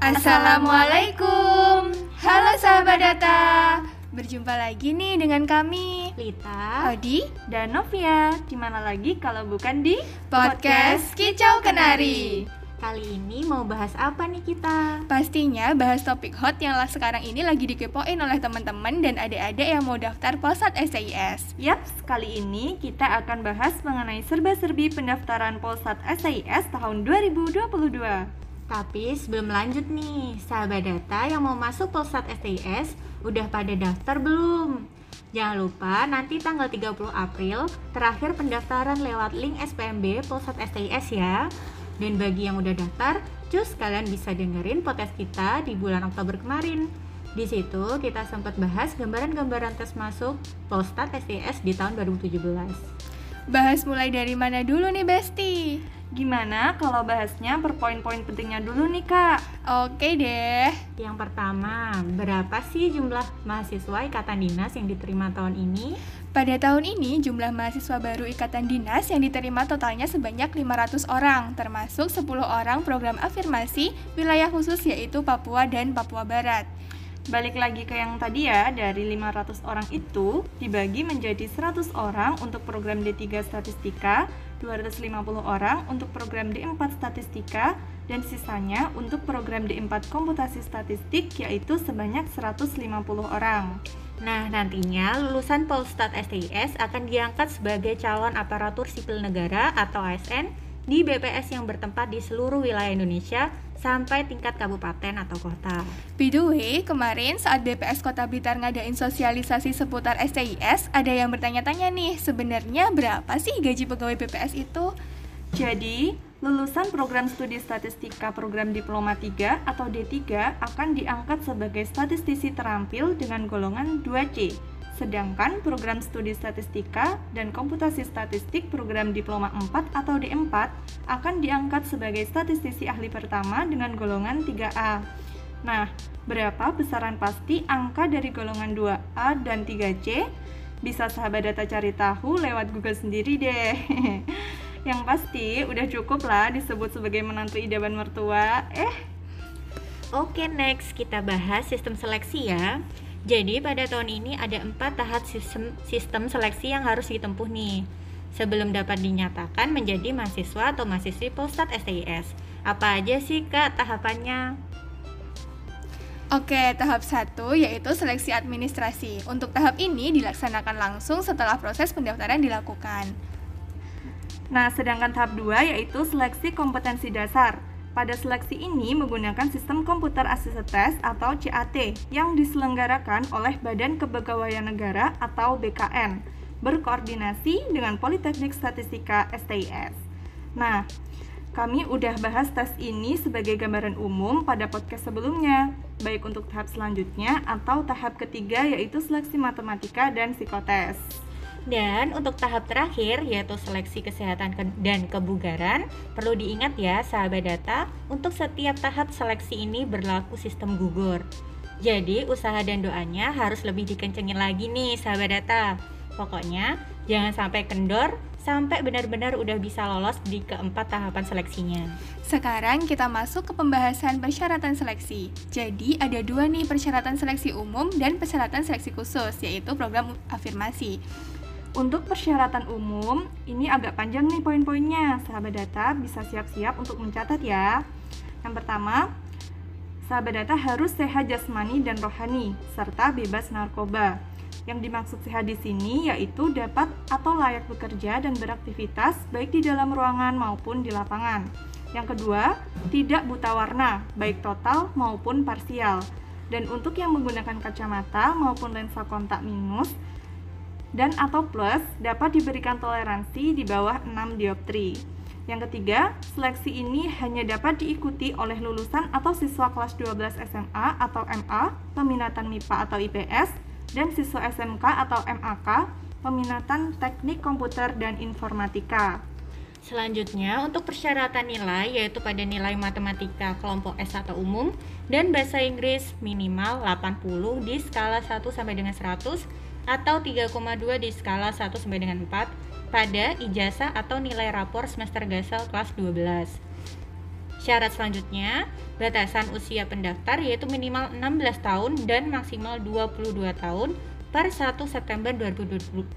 Assalamualaikum. Halo sahabat data. Berjumpa lagi nih dengan kami. Lita Odi dan Novia. Di mana lagi kalau bukan di Podcast Kicau Kenari. Kali ini mau bahas apa nih kita? Pastinya bahas topik hot yang lah sekarang ini lagi dikepoin oleh teman-teman dan adik-adik yang mau daftar Polsat SIS Yap, kali ini kita akan bahas mengenai serba-serbi pendaftaran Polsat SIS tahun 2022 Tapi sebelum lanjut nih, sahabat data yang mau masuk Polsat SIS udah pada daftar belum? Jangan lupa nanti tanggal 30 April terakhir pendaftaran lewat link SPMB Polsat STIS ya. Dan bagi yang udah daftar, cus kalian bisa dengerin podcast kita di bulan Oktober kemarin. Di situ kita sempat bahas gambaran-gambaran tes masuk Polsat STIS di tahun 2017. Bahas mulai dari mana dulu nih Besti? Gimana kalau bahasnya per poin-poin pentingnya dulu nih kak? Oke deh Yang pertama, berapa sih jumlah mahasiswa ikatan dinas yang diterima tahun ini? Pada tahun ini, jumlah mahasiswa baru Ikatan Dinas yang diterima totalnya sebanyak 500 orang, termasuk 10 orang program afirmasi wilayah khusus yaitu Papua dan Papua Barat. Balik lagi ke yang tadi ya, dari 500 orang itu dibagi menjadi 100 orang untuk program D3 Statistika, 250 orang untuk program D4 Statistika, dan sisanya untuk program D4 Komputasi Statistik yaitu sebanyak 150 orang. Nah, nantinya lulusan Polstat STIS akan diangkat sebagai calon aparatur sipil negara atau ASN di BPS yang bertempat di seluruh wilayah Indonesia sampai tingkat kabupaten atau kota. By the way, kemarin saat BPS Kota Blitar ngadain sosialisasi seputar STIS, ada yang bertanya-tanya nih, sebenarnya berapa sih gaji pegawai BPS itu? Jadi, lulusan program studi statistika program diploma 3 atau D3 akan diangkat sebagai statistisi terampil dengan golongan 2C. Sedangkan program studi statistika dan komputasi statistik program diploma 4 atau D4 akan diangkat sebagai statistisi ahli pertama dengan golongan 3A. Nah, berapa besaran pasti angka dari golongan 2A dan 3C? Bisa sahabat data cari tahu lewat Google sendiri deh. Yang pasti udah cukup lah disebut sebagai menantu idaman mertua. Eh. Oke, next kita bahas sistem seleksi ya. Jadi pada tahun ini ada empat tahap sistem, sistem seleksi yang harus ditempuh nih sebelum dapat dinyatakan menjadi mahasiswa atau mahasiswi Polstat STIS. Apa aja sih kak tahapannya? Oke, tahap 1 yaitu seleksi administrasi. Untuk tahap ini dilaksanakan langsung setelah proses pendaftaran dilakukan. Nah, sedangkan tahap 2 yaitu seleksi kompetensi dasar. Pada seleksi ini menggunakan sistem komputer asisten tes atau CAT yang diselenggarakan oleh Badan Kepegawaian Negara atau BKN berkoordinasi dengan Politeknik Statistika STIS. Nah, kami udah bahas tes ini sebagai gambaran umum pada podcast sebelumnya, baik untuk tahap selanjutnya atau tahap ketiga yaitu seleksi matematika dan psikotes. Dan untuk tahap terakhir yaitu seleksi kesehatan dan kebugaran, perlu diingat ya sahabat data, untuk setiap tahap seleksi ini berlaku sistem gugur. Jadi usaha dan doanya harus lebih dikencengin lagi nih sahabat data. Pokoknya jangan sampai kendor sampai benar-benar udah bisa lolos di keempat tahapan seleksinya. Sekarang kita masuk ke pembahasan persyaratan seleksi. Jadi ada dua nih persyaratan seleksi umum dan persyaratan seleksi khusus, yaitu program afirmasi. Untuk persyaratan umum, ini agak panjang nih poin-poinnya. Sahabat data bisa siap-siap untuk mencatat ya. Yang pertama, sahabat data harus sehat jasmani dan rohani, serta bebas narkoba. Yang dimaksud sehat di sini yaitu dapat atau layak bekerja dan beraktivitas baik di dalam ruangan maupun di lapangan. Yang kedua, tidak buta warna, baik total maupun parsial. Dan untuk yang menggunakan kacamata maupun lensa kontak minus, dan atau plus dapat diberikan toleransi di bawah 6 dioptri. Yang ketiga, seleksi ini hanya dapat diikuti oleh lulusan atau siswa kelas 12 SMA atau MA, peminatan MIPA atau IPS, dan siswa SMK atau MAK, peminatan teknik komputer dan informatika. Selanjutnya, untuk persyaratan nilai yaitu pada nilai matematika kelompok S atau umum dan bahasa Inggris minimal 80 di skala 1 sampai dengan 100 atau 3,2 di skala 1 sampai dengan 4 pada ijazah atau nilai rapor semester gasal kelas 12. Syarat selanjutnya, batasan usia pendaftar yaitu minimal 16 tahun dan maksimal 22 tahun per 1 September 2022.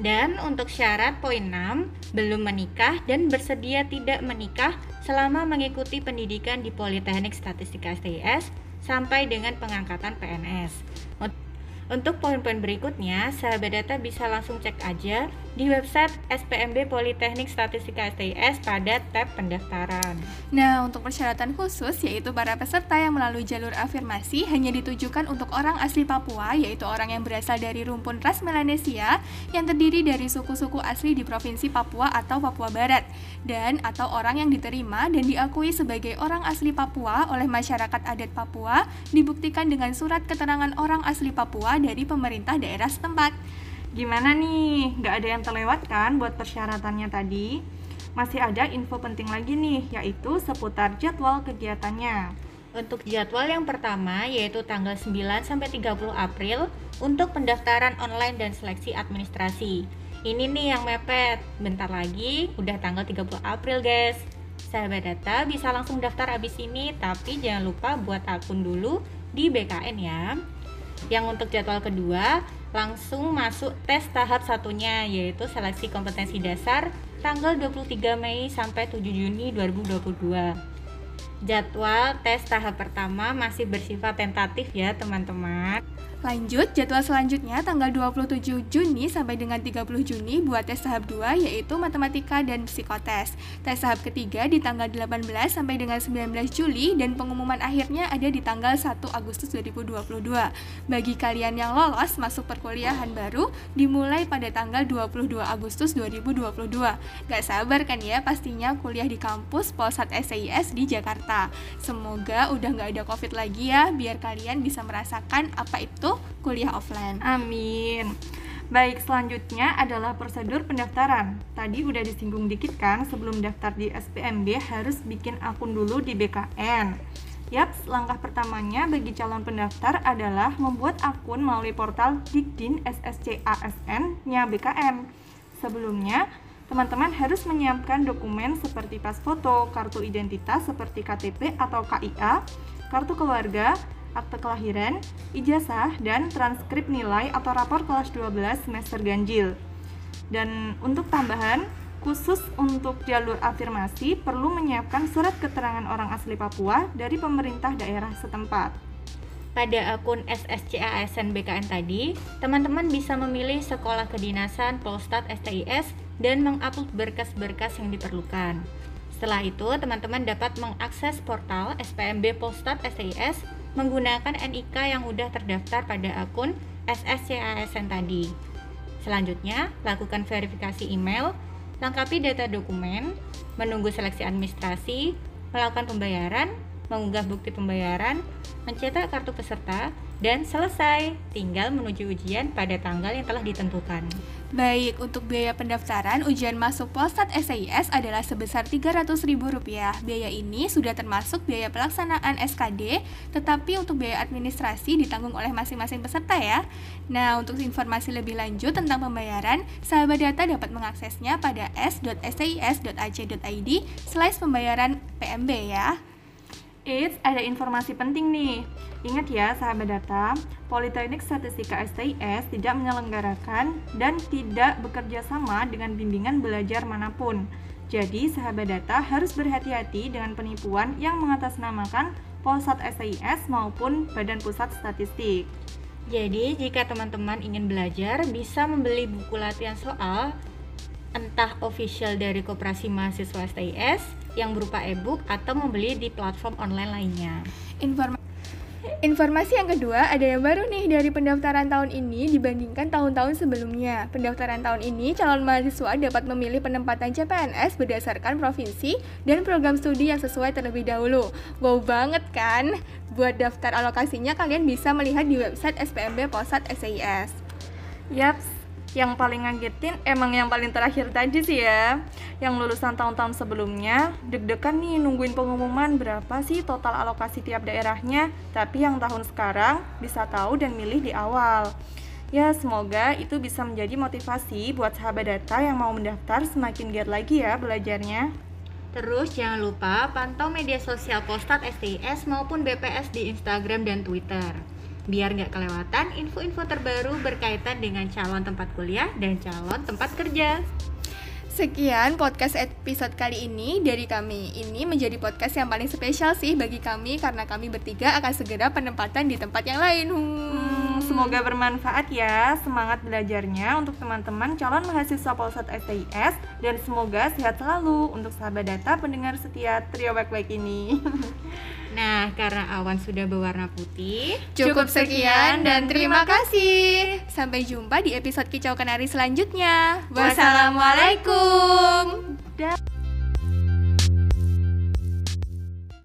Dan untuk syarat poin 6, belum menikah dan bersedia tidak menikah selama mengikuti pendidikan di Politeknik Statistika STIS sampai dengan pengangkatan PNS. Untuk poin-poin berikutnya, sahabat data bisa langsung cek aja di website SPMB Politeknik Statistika STIS pada tab pendaftaran. Nah, untuk persyaratan khusus yaitu para peserta yang melalui jalur afirmasi hanya ditujukan untuk orang asli Papua yaitu orang yang berasal dari rumpun ras Melanesia yang terdiri dari suku-suku asli di Provinsi Papua atau Papua Barat dan atau orang yang diterima dan diakui sebagai orang asli Papua oleh masyarakat adat Papua dibuktikan dengan surat keterangan orang asli Papua dari pemerintah daerah setempat. Gimana nih? Nggak ada yang terlewatkan buat persyaratannya tadi? Masih ada info penting lagi nih, yaitu seputar jadwal kegiatannya. Untuk jadwal yang pertama yaitu tanggal 9 sampai 30 April untuk pendaftaran online dan seleksi administrasi. Ini nih yang mepet. Bentar lagi udah tanggal 30 April, guys. Sahabat data bisa langsung daftar abis ini, tapi jangan lupa buat akun dulu di BKN ya. Yang untuk jadwal kedua langsung masuk tes tahap satunya yaitu seleksi kompetensi dasar tanggal 23 Mei sampai 7 Juni 2022. Jadwal tes tahap pertama masih bersifat tentatif ya teman-teman. Lanjut, jadwal selanjutnya tanggal 27 Juni sampai dengan 30 Juni buat tes tahap 2 yaitu matematika dan psikotes. Tes tahap ketiga di tanggal 18 sampai dengan 19 Juli dan pengumuman akhirnya ada di tanggal 1 Agustus 2022. Bagi kalian yang lolos masuk perkuliahan baru dimulai pada tanggal 22 Agustus 2022. Gak sabar kan ya pastinya kuliah di kampus Polsat SIS di Jakarta. Semoga udah gak ada covid lagi ya biar kalian bisa merasakan apa itu kuliah offline. Amin. Baik, selanjutnya adalah prosedur pendaftaran. Tadi udah disinggung dikit kan, sebelum daftar di SPMB harus bikin akun dulu di BKN. Yaps, langkah pertamanya bagi calon pendaftar adalah membuat akun melalui portal Dikdin SSCASN-nya BKN. Sebelumnya, teman-teman harus menyiapkan dokumen seperti pas foto, kartu identitas seperti KTP atau KIA, kartu keluarga, akte kelahiran, ijazah, dan transkrip nilai atau rapor kelas 12 semester ganjil. Dan untuk tambahan, khusus untuk jalur afirmasi perlu menyiapkan surat keterangan orang asli Papua dari pemerintah daerah setempat. Pada akun SSCASN BKN tadi, teman-teman bisa memilih sekolah kedinasan Polstat STIS dan mengupload berkas-berkas yang diperlukan. Setelah itu, teman-teman dapat mengakses portal SPMB Polstat STIS menggunakan NIK yang sudah terdaftar pada akun SSCASN tadi. Selanjutnya, lakukan verifikasi email, lengkapi data dokumen, menunggu seleksi administrasi, melakukan pembayaran, mengunggah bukti pembayaran, mencetak kartu peserta, dan selesai. Tinggal menuju ujian pada tanggal yang telah ditentukan. Baik, untuk biaya pendaftaran, ujian masuk Polsat SIS adalah sebesar Rp300.000. Biaya ini sudah termasuk biaya pelaksanaan SKD, tetapi untuk biaya administrasi ditanggung oleh masing-masing peserta ya. Nah, untuk informasi lebih lanjut tentang pembayaran, sahabat data dapat mengaksesnya pada s.sis.ac.id slash pembayaran PMB ya. Eits, ada informasi penting nih. Ingat ya, sahabat data, Politeknik Statistika STIS tidak menyelenggarakan dan tidak bekerja sama dengan bimbingan belajar mana pun. Jadi, sahabat data harus berhati-hati dengan penipuan yang mengatasnamakan Polsat STIS maupun Badan Pusat Statistik. Jadi, jika teman-teman ingin belajar, bisa membeli buku latihan soal entah official dari Koperasi Mahasiswa STIS yang berupa e-book atau membeli di platform online lainnya. Informa Informasi yang kedua, ada yang baru nih dari pendaftaran tahun ini dibandingkan tahun-tahun sebelumnya. Pendaftaran tahun ini, calon mahasiswa dapat memilih penempatan CPNS berdasarkan provinsi dan program studi yang sesuai terlebih dahulu. Wow banget kan? Buat daftar alokasinya, kalian bisa melihat di website SPMB Posat SIS. Yaps, yang paling ngagetin emang yang paling terakhir tadi sih ya. Yang lulusan tahun-tahun sebelumnya deg-degan nih nungguin pengumuman berapa sih total alokasi tiap daerahnya. Tapi yang tahun sekarang bisa tahu dan milih di awal. Ya semoga itu bisa menjadi motivasi buat sahabat data yang mau mendaftar semakin giat lagi ya belajarnya. Terus jangan lupa pantau media sosial Polstat STIS maupun BPS di Instagram dan Twitter. Biar nggak kelewatan info-info terbaru berkaitan dengan calon tempat kuliah dan calon tempat kerja. Sekian podcast episode kali ini dari kami. Ini menjadi podcast yang paling spesial sih bagi kami karena kami bertiga akan segera penempatan di tempat yang lain. Hmm, semoga bermanfaat ya semangat belajarnya untuk teman-teman calon mahasiswa Polsat STIS dan semoga sehat selalu untuk sahabat data pendengar setia trio baik-baik ini. Nah, karena awan sudah berwarna putih, Cukup sekian dan terima kasih. Sampai jumpa di episode Kicau Kenari selanjutnya. Wassalamualaikum.